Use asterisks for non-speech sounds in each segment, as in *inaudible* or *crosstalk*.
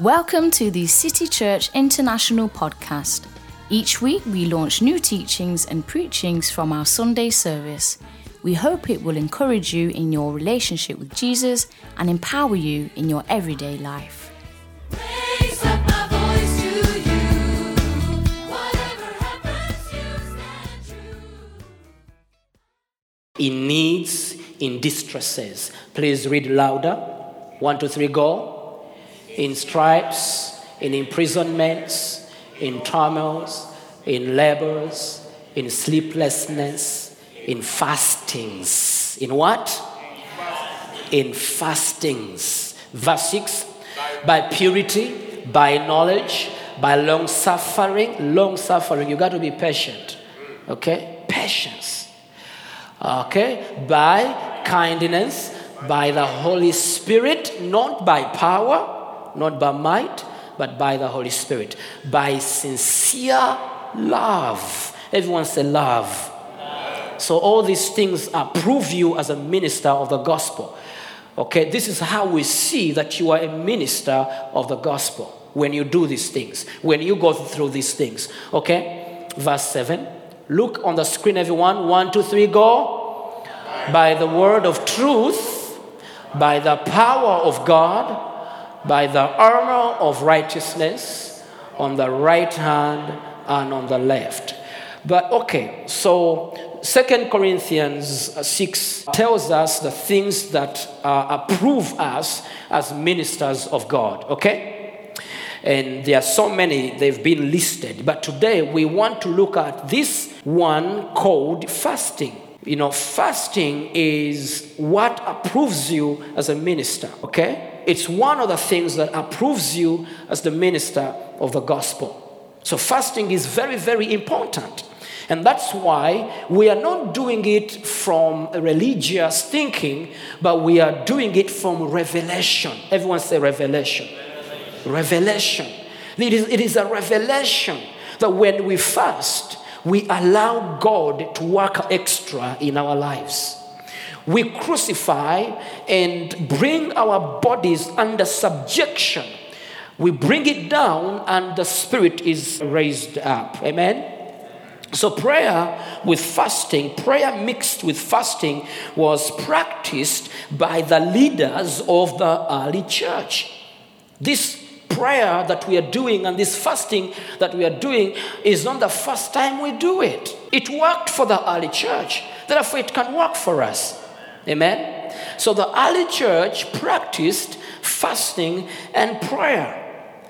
Welcome to the City Church International podcast. Each week we launch new teachings and preachings from our Sunday service. We hope it will encourage you in your relationship with Jesus and empower you in your everyday life. Raise up my voice to you. Whatever happens, you stand true. in needs, in distresses. Please read louder. One, two, three, go. In stripes, in imprisonments, in turmoils, in labors, in sleeplessness, in fastings. In what? In fastings. Verse 6 by purity, by knowledge, by long suffering. Long suffering, you got to be patient. Okay? Patience okay, by kindness, by the Holy Spirit, not by power, not by might, but by the Holy Spirit, by sincere love. Everyone say love. So all these things approve you as a minister of the gospel. Okay, this is how we see that you are a minister of the gospel when you do these things, when you go through these things. Okay, verse 7. Look on the screen, everyone. One, two, three, go. By the word of truth, by the power of God, by the armor of righteousness on the right hand and on the left. But okay, so Second Corinthians 6 tells us the things that uh, approve us as ministers of God, okay? And there are so many, they've been listed. But today we want to look at this one called fasting. You know, fasting is what approves you as a minister, okay? It's one of the things that approves you as the minister of the gospel. So, fasting is very, very important. And that's why we are not doing it from religious thinking, but we are doing it from revelation. Everyone say revelation. Revelation. It is, it is a revelation that when we fast, we allow God to work extra in our lives. We crucify and bring our bodies under subjection. We bring it down, and the spirit is raised up. Amen. So, prayer with fasting, prayer mixed with fasting, was practiced by the leaders of the early church. This prayer that we are doing and this fasting that we are doing is not the first time we do it. It worked for the early church, therefore, it can work for us. Amen? So, the early church practiced fasting and prayer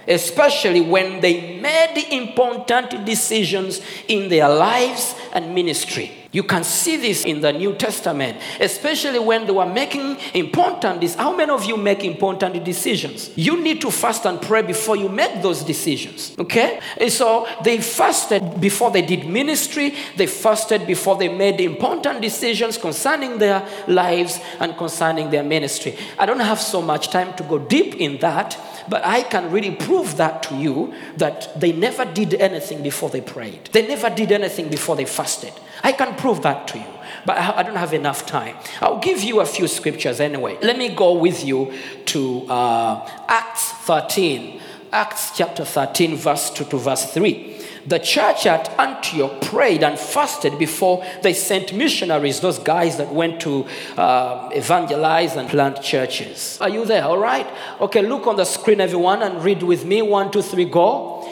especially when they made important decisions in their lives and ministry. You can see this in the New Testament, especially when they were making important decisions. How many of you make important decisions? You need to fast and pray before you make those decisions. Okay? And so they fasted before they did ministry, they fasted before they made important decisions concerning their lives and concerning their ministry. I don't have so much time to go deep in that, but I can really prove that to you that they never did anything before they prayed. They never did anything before they fasted. I can prove that to you, but I don't have enough time. I'll give you a few scriptures anyway. Let me go with you to uh, Acts 13, Acts chapter 13, verse 2 to verse 3. The church at Antioch prayed and fasted before they sent missionaries, those guys that went to uh, evangelize and plant churches. Are you there? All right. Okay, look on the screen, everyone, and read with me. One, two, three, go.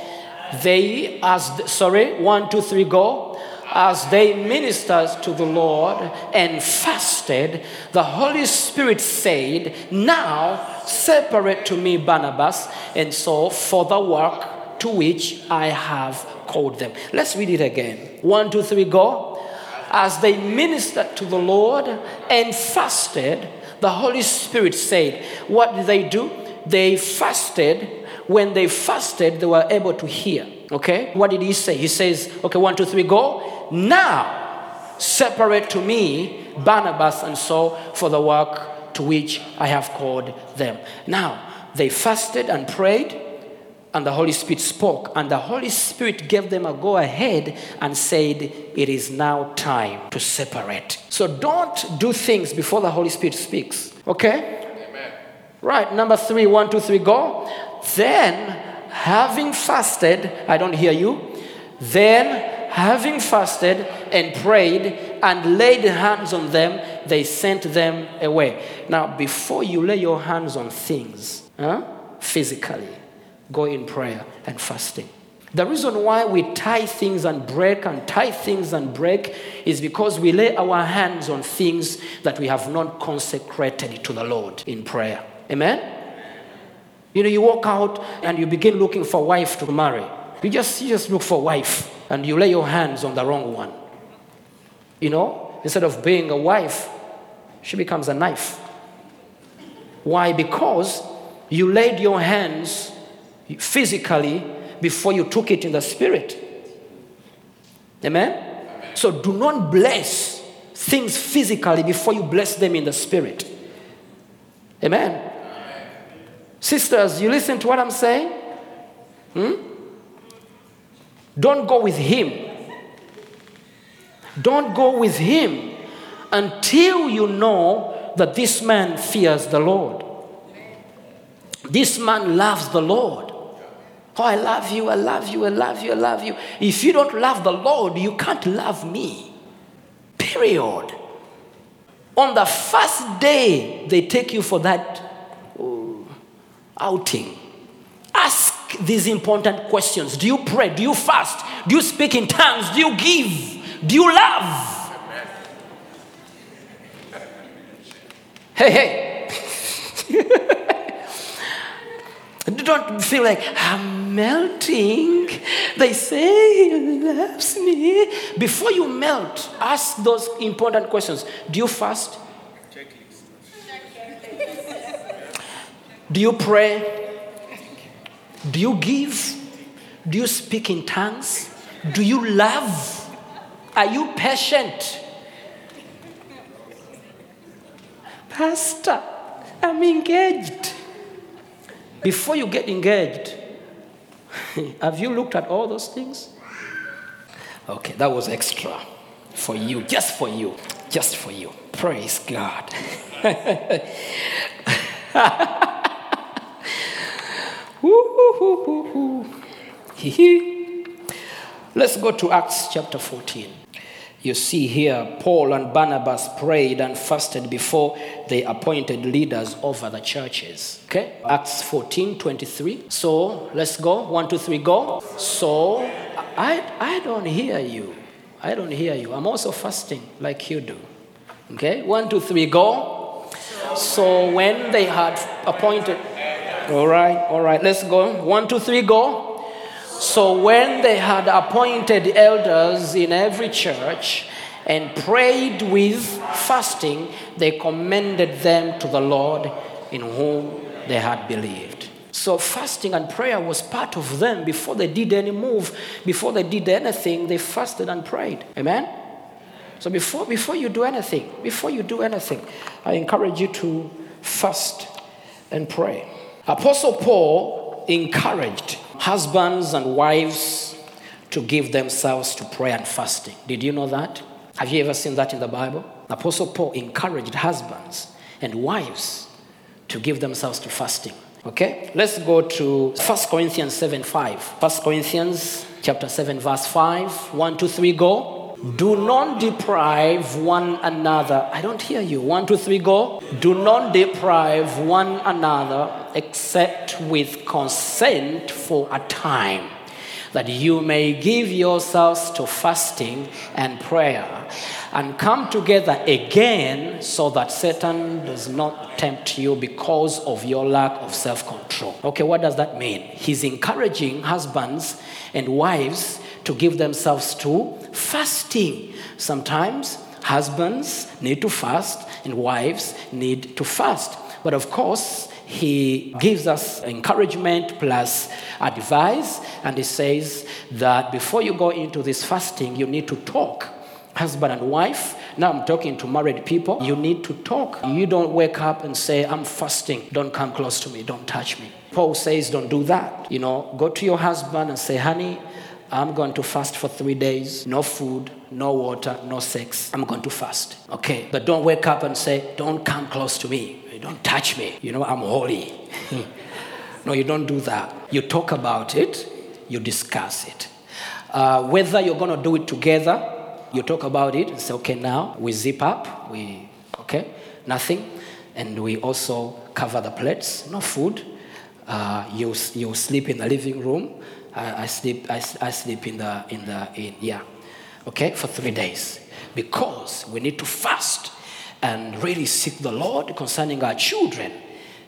They, as sorry, one, two, three, go. As they ministered to the Lord and fasted, the Holy Spirit said, Now separate to me Barnabas and Saul for the work to which I have called them. Let's read it again. One, two, three, go. As they ministered to the Lord and fasted, the Holy Spirit said, What did they do? They fasted. When they fasted, they were able to hear. Okay? What did he say? He says, Okay, one, two, three, go. Now separate to me Barnabas and Saul for the work to which I have called them. Now, they fasted and prayed and the Holy Spirit spoke, and the Holy Spirit gave them a go ahead and said, It is now time to separate. So don't do things before the Holy Spirit speaks. Okay? Amen. Right, number three, one, two, three, go. Then, having fasted, I don't hear you. Then, having fasted and prayed and laid hands on them, they sent them away. Now, before you lay your hands on things, huh, physically, go in prayer and fasting. The reason why we tie things and break and tie things and break is because we lay our hands on things that we have not consecrated to the Lord in prayer. Amen? You know, you walk out and you begin looking for wife to marry. You just, you just look for wife and you lay your hands on the wrong one. You know, instead of being a wife, she becomes a knife. Why? Because you laid your hands physically before you took it in the spirit. Amen? So do not bless things physically before you bless them in the spirit. Amen? Sisters, you listen to what I'm saying? Hmm? Don't go with him. Don't go with him until you know that this man fears the Lord. This man loves the Lord. Oh, I love you, I love you, I love you, I love you. If you don't love the Lord, you can't love me. Period. On the first day they take you for that oh, outing, ask these important questions Do you pray? Do you fast? Do you speak in tongues? Do you give? Do you love? Hey, hey. *laughs* Don't feel like I'm melting. They say he loves me. Before you melt, ask those important questions. Do you fast? Do you pray? Do you give? Do you speak in tongues? Do you love? Are you patient? Pastor, I'm engaged. Before you get engaged, *laughs* have you looked at all those things? Okay, that was extra for you, just for you, just for you. Praise God. *laughs* Let's go to Acts chapter 14. You see here, Paul and Barnabas prayed and fasted before they appointed leaders over the churches. Okay? Acts 14 23. So let's go. One, two, three, go. So I, I don't hear you. I don't hear you. I'm also fasting like you do. Okay? One, two, three, go. So when they had appointed. All right, all right, let's go. One, two, three, go. So when they had appointed elders in every church and prayed with fasting, they commended them to the Lord in whom they had believed. So fasting and prayer was part of them before they did any move, before they did anything, they fasted and prayed. Amen? So before, before you do anything, before you do anything, I encourage you to fast and pray. Apostle Paul encouraged husbands and wives to give themselves to prayer and fasting. Did you know that? Have you ever seen that in the Bible? Apostle Paul encouraged husbands and wives to give themselves to fasting. Okay? Let's go to 1 Corinthians 7 5. 1 Corinthians chapter 7, verse 5. 1, 2, 3, go. Do not deprive one another. I don't hear you. One, two, three, go. Do not deprive one another except with consent for a time, that you may give yourselves to fasting and prayer and come together again so that Satan does not tempt you because of your lack of self control. Okay, what does that mean? He's encouraging husbands and wives to give themselves to fasting. Sometimes husbands need to fast and wives need to fast. But of course, he gives us encouragement plus advice, and he says that before you go into this fasting, you need to talk. Husband and wife, now I'm talking to married people, you need to talk. You don't wake up and say, I'm fasting, don't come close to me, don't touch me. Paul says, don't do that. You know, go to your husband and say, honey, I'm going to fast for three days. No food, no water, no sex. I'm going to fast. Okay. But don't wake up and say, Don't come close to me. Don't touch me. You know, I'm holy. *laughs* No, you don't do that. You talk about it, you discuss it. Uh, whether you're going to do it together, you talk about it and say, okay, now we zip up, we, okay, nothing. And we also cover the plates, no food. Uh, you, you sleep in the living room. I, I sleep, I sleep in the, in the, in, yeah, okay, for three days. Because we need to fast and really seek the Lord concerning our children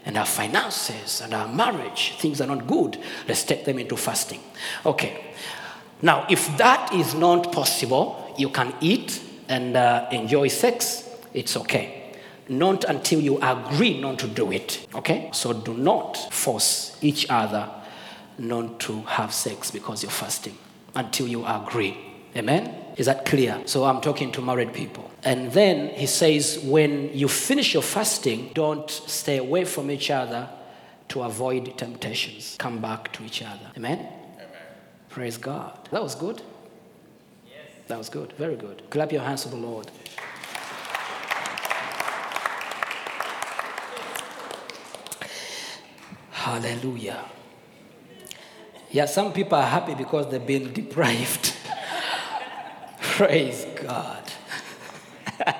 and our finances and our marriage. Things are not good. Let's take them into fasting. Okay. Now, if that is not possible, you can eat and uh, enjoy sex, it's okay. Not until you agree not to do it. Okay? So do not force each other not to have sex because you're fasting until you agree. Amen? Is that clear? So I'm talking to married people. And then he says, when you finish your fasting, don't stay away from each other to avoid temptations. Come back to each other. Amen? Praise God. That was good. That was good. Very good. Clap your hands to the Lord. Hallelujah. Yeah, some people are happy because they've been deprived. *laughs* Praise God. *laughs*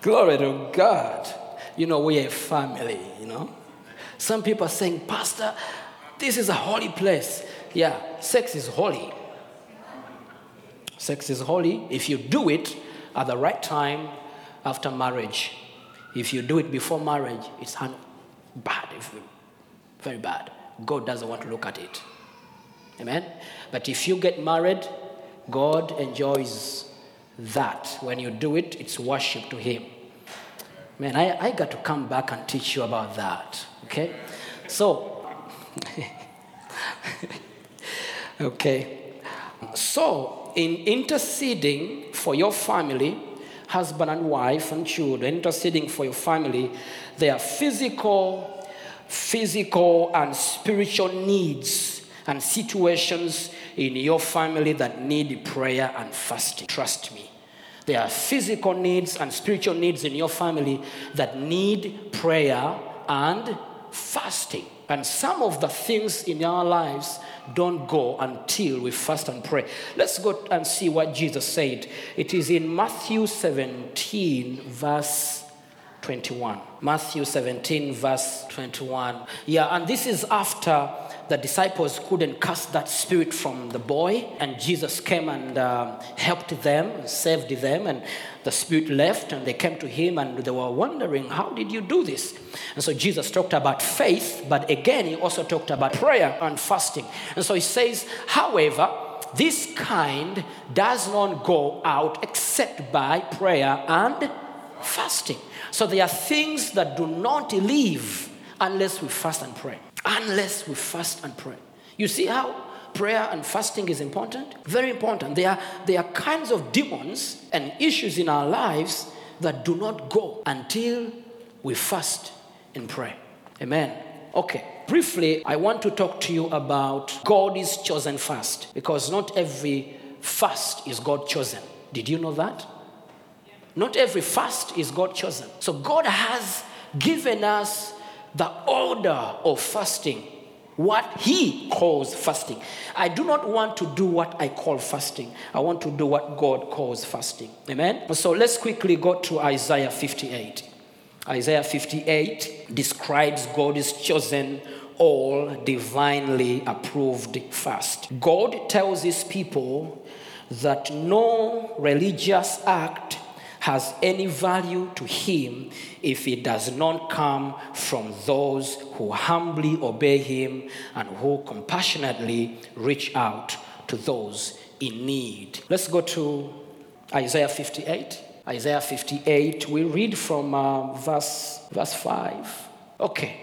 Glory to God. You know, we're a family, you know. Some people are saying, Pastor, this is a holy place. Yeah, sex is holy. Sex is holy if you do it at the right time after marriage. If you do it before marriage, it's bad, very bad. God doesn't want to look at it. Amen? But if you get married, God enjoys that. When you do it, it's worship to Him. Man, I, I got to come back and teach you about that. Okay? So, *laughs* okay. So, in interceding for your family, husband and wife and children, interceding for your family, there are physical, physical and spiritual needs and situations in your family that need prayer and fasting. Trust me. There are physical needs and spiritual needs in your family that need prayer and fasting. And some of the things in our lives don't go until we fast and pray. Let's go and see what Jesus said. It is in Matthew 17, verse 21. Matthew 17, verse 21. Yeah, and this is after the disciples couldn't cast that spirit from the boy, and Jesus came and um, helped them, saved them, and the spirit left, and they came to him and they were wondering, How did you do this? And so Jesus talked about faith, but again, he also talked about prayer and fasting. And so he says, However, this kind does not go out except by prayer and fasting. So there are things that do not leave unless we fast and pray. Unless we fast and pray. You see how prayer and fasting is important? Very important. There are, there are kinds of demons and issues in our lives that do not go until we fast and pray. Amen. Okay, briefly, I want to talk to you about God is chosen fast because not every fast is God chosen. Did you know that? Not every fast is God chosen. So God has given us the order of fasting, what He calls fasting. I do not want to do what I call fasting. I want to do what God calls fasting. Amen? So let's quickly go to Isaiah 58. Isaiah 58 describes God's chosen, all divinely approved fast. God tells his people that no religious act has any value to him if it does not come from those who humbly obey him and who compassionately reach out to those in need. Let's go to Isaiah 58. Isaiah 58, we read from uh, verse, verse 5. Okay,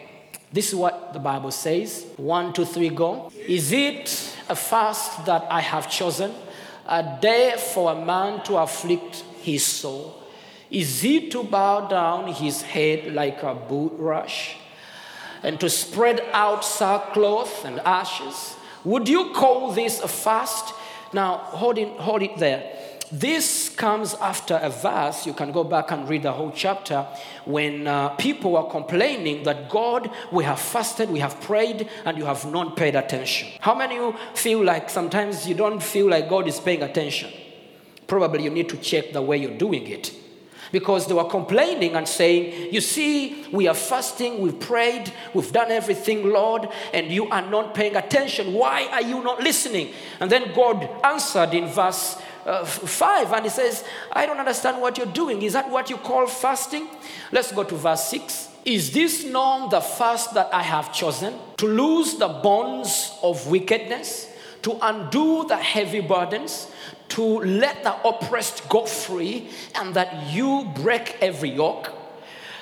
this is what the Bible says. One, two, three, go. Is it a fast that I have chosen? A day for a man to afflict his soul? Is it to bow down his head like a bulrush and to spread out sackcloth and ashes? Would you call this a fast? Now, hold it, hold it there. this comes after a verse. You can go back and read the whole chapter when uh, people were complaining that God, we have fasted, we have prayed, and you have not paid attention. How many of you feel like sometimes you don't feel like God is paying attention? Probably you need to check the way you're doing it. Because they were complaining and saying, You see, we are fasting, we've prayed, we've done everything, Lord, and you are not paying attention. Why are you not listening? And then God answered in verse uh, 5 and He says, I don't understand what you're doing. Is that what you call fasting? Let's go to verse 6. Is this not the fast that I have chosen? To loose the bonds of wickedness, to undo the heavy burdens, to let the oppressed go free, and that you break every yoke.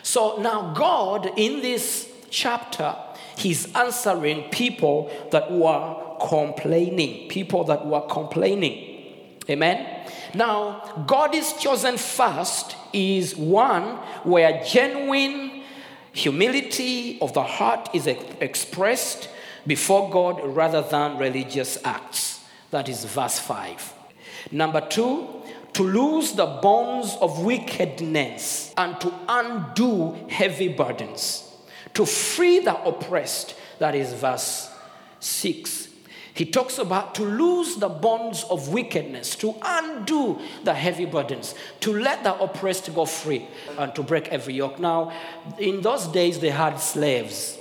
So now, God, in this chapter, He's answering people that were complaining, people that were complaining. Amen. Now, God is chosen first is one where genuine humility of the heart is ex- expressed before God rather than religious acts. That is verse 5. Number two, to loose the bonds of wickedness and to undo heavy burdens, to free the oppressed. That is verse 6. He talks about to loose the bonds of wickedness, to undo the heavy burdens, to let the oppressed go free, and to break every yoke. Now, in those days, they had slaves,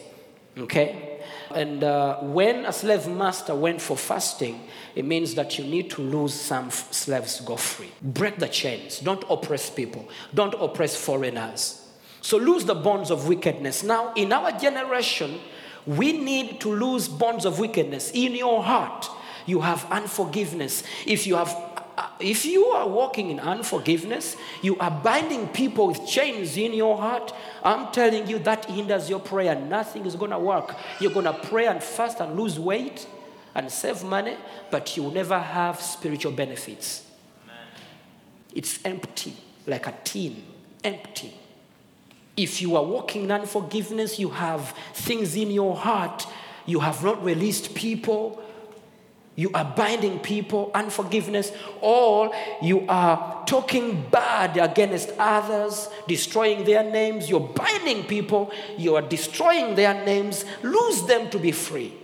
okay? And uh, when a slave master went for fasting, it means that you need to lose some f- slaves go free. Break the chains. Don't oppress people. Don't oppress foreigners. So lose the bonds of wickedness. Now, in our generation, we need to lose bonds of wickedness. In your heart, you have unforgiveness. If you have Uh, if you are walking in unforgiveness, you are binding people with chains in your heart. I'm telling you that hinders your prayer. Nothing is going to work. You're going to pray and fast and lose weight and save money, but you will never have spiritual benefits. It's empty, like a tin, empty. If you are walking in unforgiveness, you have things in your heart, you have not released people, you are binding people, unforgiveness, or you are talking bad against others, destroying their names, you're binding people, you are destroying their names, lose them to be free.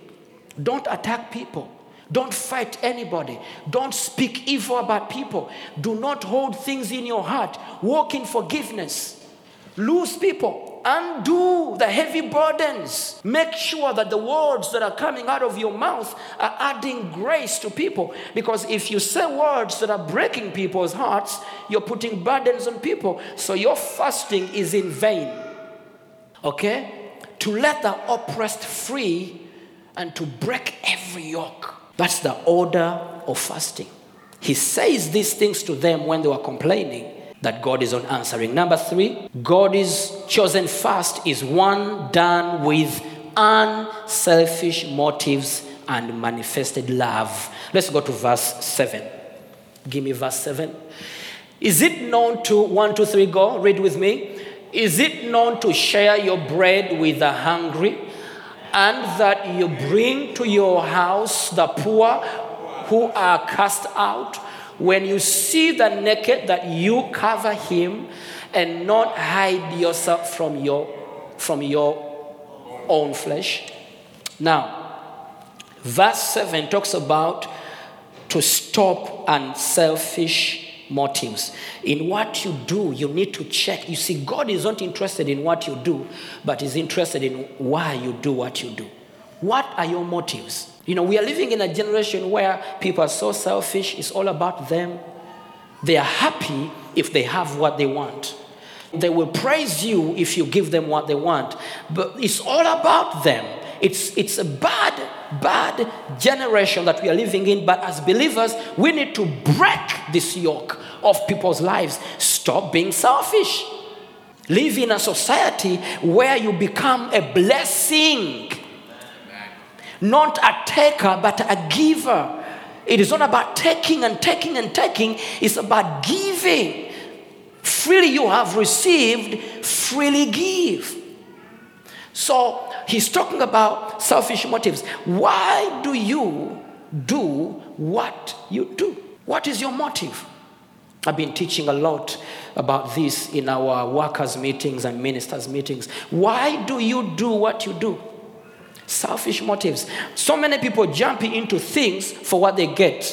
Don't attack people. Don't fight anybody. Don't speak evil about people. Do not hold things in your heart. Walk in forgiveness. Lose people. Undo the heavy burdens. Make sure that the words that are coming out of your mouth are adding grace to people. Because if you say words that are breaking people's hearts, you're putting burdens on people. So your fasting is in vain. Okay? To let the oppressed free and to break every yoke. That's the order of fasting. He says these things to them when they were complaining that God is not answering. Number three, God is chosen first is one done with unselfish motives and manifested love. Let's go to verse 7. Give me verse 7. Is it known to, one, two, three, go, read with me. Is it known to share your bread with the hungry and that you bring to your house the poor who are cast out? When you see the naked, that you cover him and not hide yourself from your, from your own flesh. Now, verse 7 talks about to stop unselfish motives. In what you do, you need to check. You see, God is not interested in what you do, but is interested in why you do what you do. What are your motives? You know, we are living in a generation where people are so selfish, it's all about them. They are happy if they have what they want. They will praise you if you give them what they want. But it's all about them. It's, it's a bad, bad generation that we are living in. But as believers, we need to break this yoke of people's lives. Stop being selfish. Live in a society where you become a blessing, not a taker, but a giver. It is not about taking and taking and taking, it's about giving. Freely you have received, freely give. So he's talking about selfish motives. Why do you do what you do? What is your motive? I've been teaching a lot about this in our workers' meetings and ministers' meetings. Why do you do what you do? Selfish motives. So many people jump into things for what they get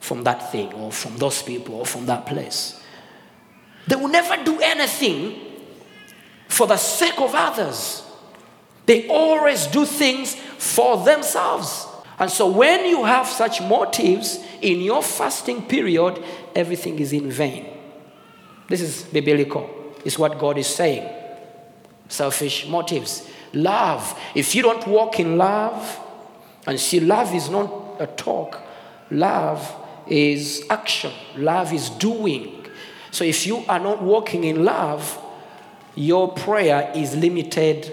from that thing or from those people or from that place. They will never do anything for the sake of others. They always do things for themselves. And so when you have such motives in your fasting period, everything is in vain. This is biblical. It's what God is saying. Selfish motives. Love. If you don't walk in love, and see, love is not a talk, love is action, love is doing. So if you are not walking in love, your prayer is limited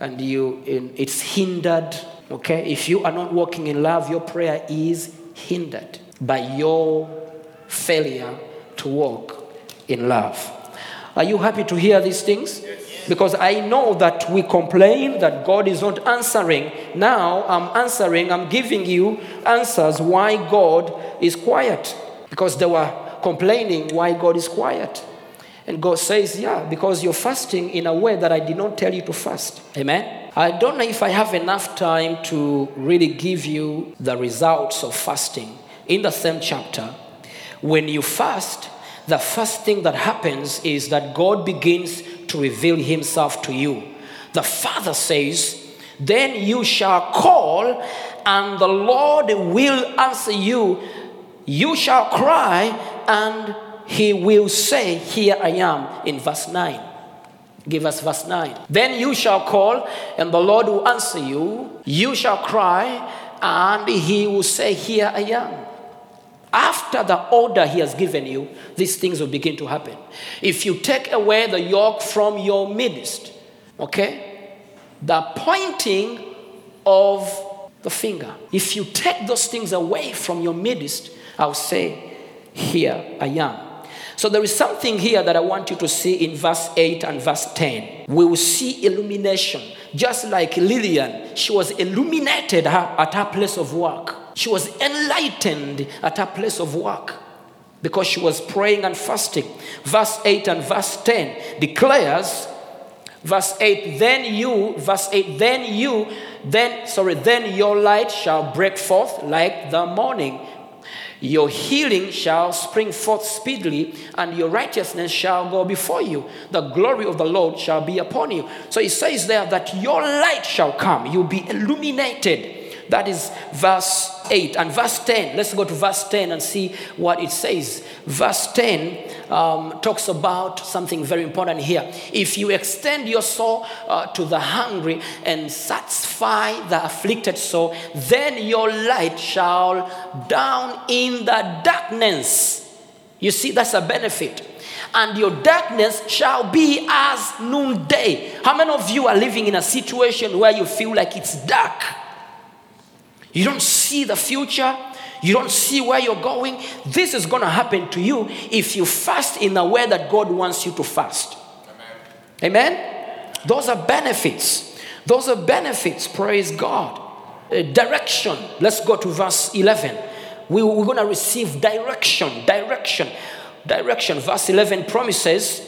and you it's hindered. Okay? If you are not walking in love your prayer is hindered by your failure to walk in love. Are you happy to hear these things because i know that we complain that god is not answering now i'm answering i'm giving you answers why god is quiet because they were complaining why god is quiet and God says, Yeah, because you're fasting in a way that I did not tell you to fast. Amen. I don't know if I have enough time to really give you the results of fasting in the same chapter. When you fast, the first thing that happens is that God begins to reveal Himself to you. The Father says, Then you shall call, and the Lord will answer you. You shall cry, and he will say, Here I am, in verse 9. Give us verse 9. Then you shall call, and the Lord will answer you. You shall cry, and he will say, Here I am. After the order he has given you, these things will begin to happen. If you take away the yoke from your midst, okay, the pointing of the finger, if you take those things away from your midst, I'll say, Here I am. So there is something here that I want you to see in verse 8 and verse 10. We will see illumination. Just like Lillian, she was illuminated at her place of work. She was enlightened at her place of work because she was praying and fasting. Verse 8 and verse 10 declares, verse 8, then you, verse 8, then you, then, sorry, then your light shall break forth like the morning. Your healing shall spring forth speedily, and your righteousness shall go before you. The glory of the Lord shall be upon you. So it says there that your light shall come. You'll be illuminated. That is verse 8. And verse 10, let's go to verse 10 and see what it says. Verse 10 um, talks about something very important here. If you extend your soul uh, to the hungry and satisfy the afflicted soul, then your light shall down in the darkness. You see, that's a benefit. And your darkness shall be as noonday. How many of you are living in a situation where you feel like it's dark? You don't see the future. You don't see where you're going. This is going to happen to you if you fast in the way that God wants you to fast. Amen? Those are benefits. Those are benefits. Praise God. Uh, direction. Let's go to verse 11. We, we're going to receive direction. Direction. Direction. Verse 11 promises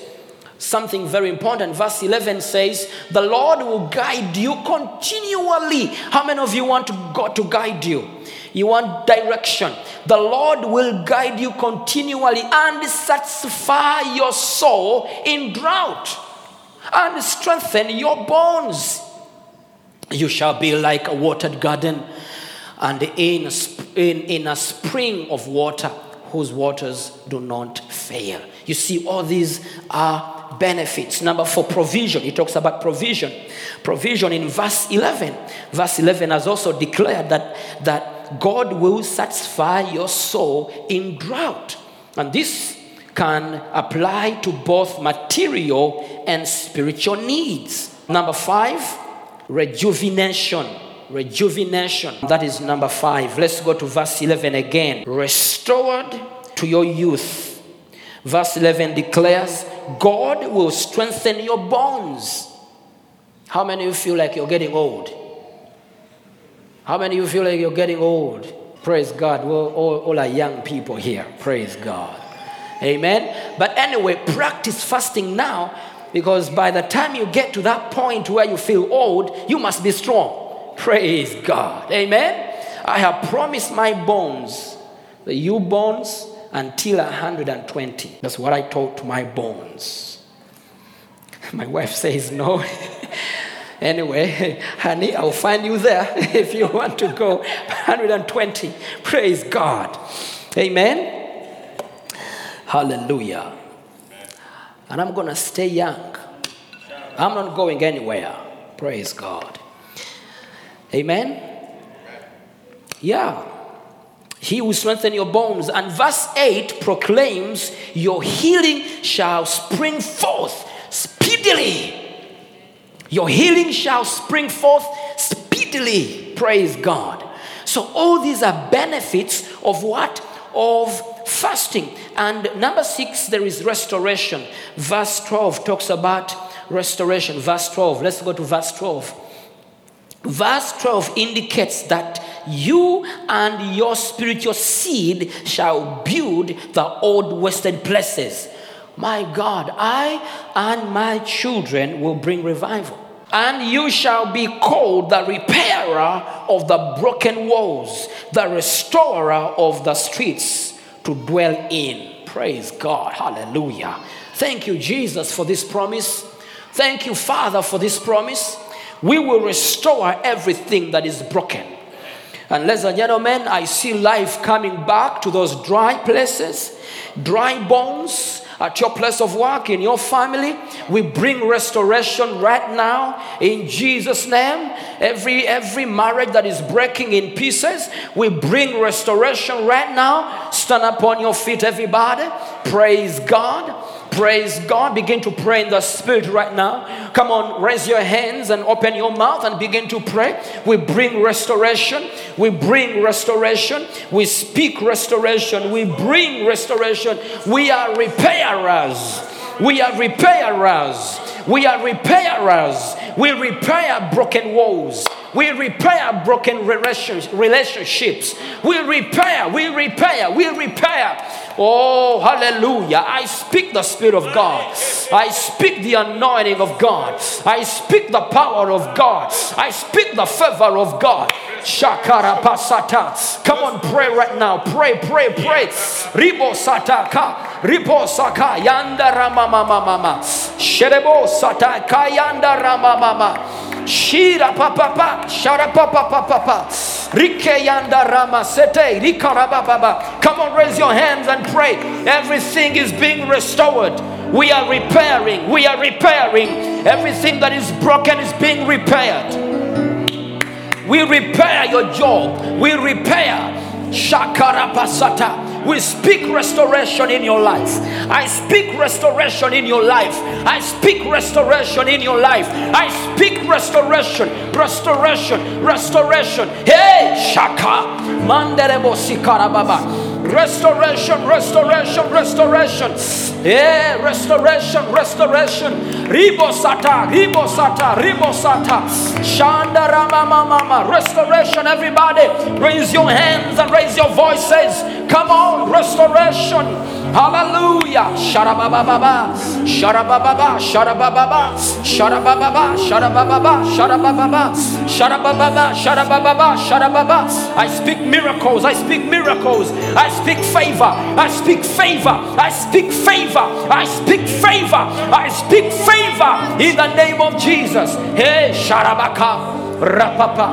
something very important. Verse 11 says, The Lord will guide you continually. How many of you want God to guide you? You want direction. The Lord will guide you continually and satisfy your soul in drought and strengthen your bones. You shall be like a watered garden and in a, sp- in, in a spring of water whose waters do not fail. You see, all these are benefits. Number four, provision. He talks about provision. Provision in verse 11. Verse 11 has also declared that, that God will satisfy your soul in drought. And this can apply to both material and spiritual needs. Number five, rejuvenation. Rejuvenation. That is number five. Let's go to verse 11 again. Restored to your youth. Verse 11 declares, God will strengthen your bones. How many of you feel like you're getting old? How many of you feel like you're getting old? Praise God. Well, all, all are young people here. Praise God. Amen. But anyway, practice fasting now because by the time you get to that point where you feel old, you must be strong. Praise God. Amen. I have promised my bones, the you bones, until 120. That's what I told to my bones. *laughs* My wife says no. *laughs* anyway, *laughs* honey, I'll find you there if you want to go 120. Praise God. Amen. Hallelujah. And I'm going to stay young. I'm not going anywhere. Praise God. Amen. Yeah. He will strengthen your bones. And verse 8 proclaims, Your healing shall spring forth speedily. Your healing shall spring forth speedily. Praise God. So, all these are benefits of what? Of fasting. And number six, there is restoration. Verse 12 talks about restoration. Verse 12. Let's go to verse 12. Verse 12 indicates that you and your spiritual seed shall build the old wasted places. My God, I and my children will bring revival. And you shall be called the repairer of the broken walls, the restorer of the streets to dwell in. Praise God. Hallelujah. Thank you, Jesus, for this promise. Thank you, Father, for this promise. We will restore everything that is broken. And ladies and gentlemen, I see life coming back to those dry places, dry bones at your place of work, in your family. We bring restoration right now in Jesus' name. Every every marriage that is breaking in pieces, we bring restoration right now. Stand upon your feet, everybody. Praise God. Praise God. Begin to pray in the spirit right now. Come on, raise your hands and open your mouth and begin to pray. We bring restoration. We bring restoration. We speak restoration. We bring restoration. We are repairers. We are repairers. We are repairers. We repair broken walls. We repair broken relations- relationships. We repair, we repair, we repair. Oh, hallelujah. I speak the Spirit of God. I speak the anointing of God. I speak the power of God. I speak the favor of God. Shakara pasata. Come on, pray right now. Pray, pray, pray. Ribo sataka. Ribo saka. Yanda rama mama mama. Sherebo sata. Kayanda rama mama. Shira papa pa. Shara papa papa pa. Rike yanda rama sete. Rikaraba baba. Come on, raise your hands and pray. Everything is being restored. We are repairing. We are repairing. Everything that is broken is being repaired. We repair your job. We repair. Shakarapasata. We speak restoration in your life. I speak restoration in your life. I speak restoration in your life. I speak restoration, restoration, restoration. Hey, Shaka. Manderebo sikarababa. Restoration, restoration, restoration. Yeah, restoration, restoration. Ribosata, ribosata, ribosata. Shandarama, mama mama. Restoration, everybody. Raise your hands and raise your voices. Come on, restoration. Hallelujah. Sharabababa. Sharabababa. Sharabababa. Sharabababa. Sharabababa. Sharabababa. Sharabababa. Sharabababa. Sharababa. I speak miracles. I speak miracles. I speak favor. I speak favor. I speak favor. I speak favor. I speak favor in the name of Jesus. Hey, Sharabaka. Rapapa.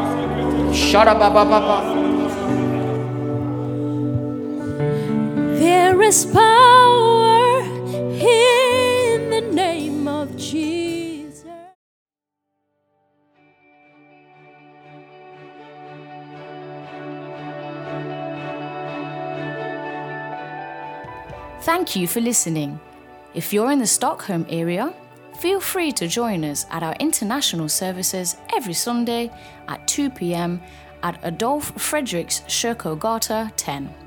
Sharabababa. There is power in the name of Jesus. Thank you for listening. If you're in the Stockholm area, feel free to join us at our international services every Sunday at 2 pm at Adolf Fredriks Kyrkogata 10.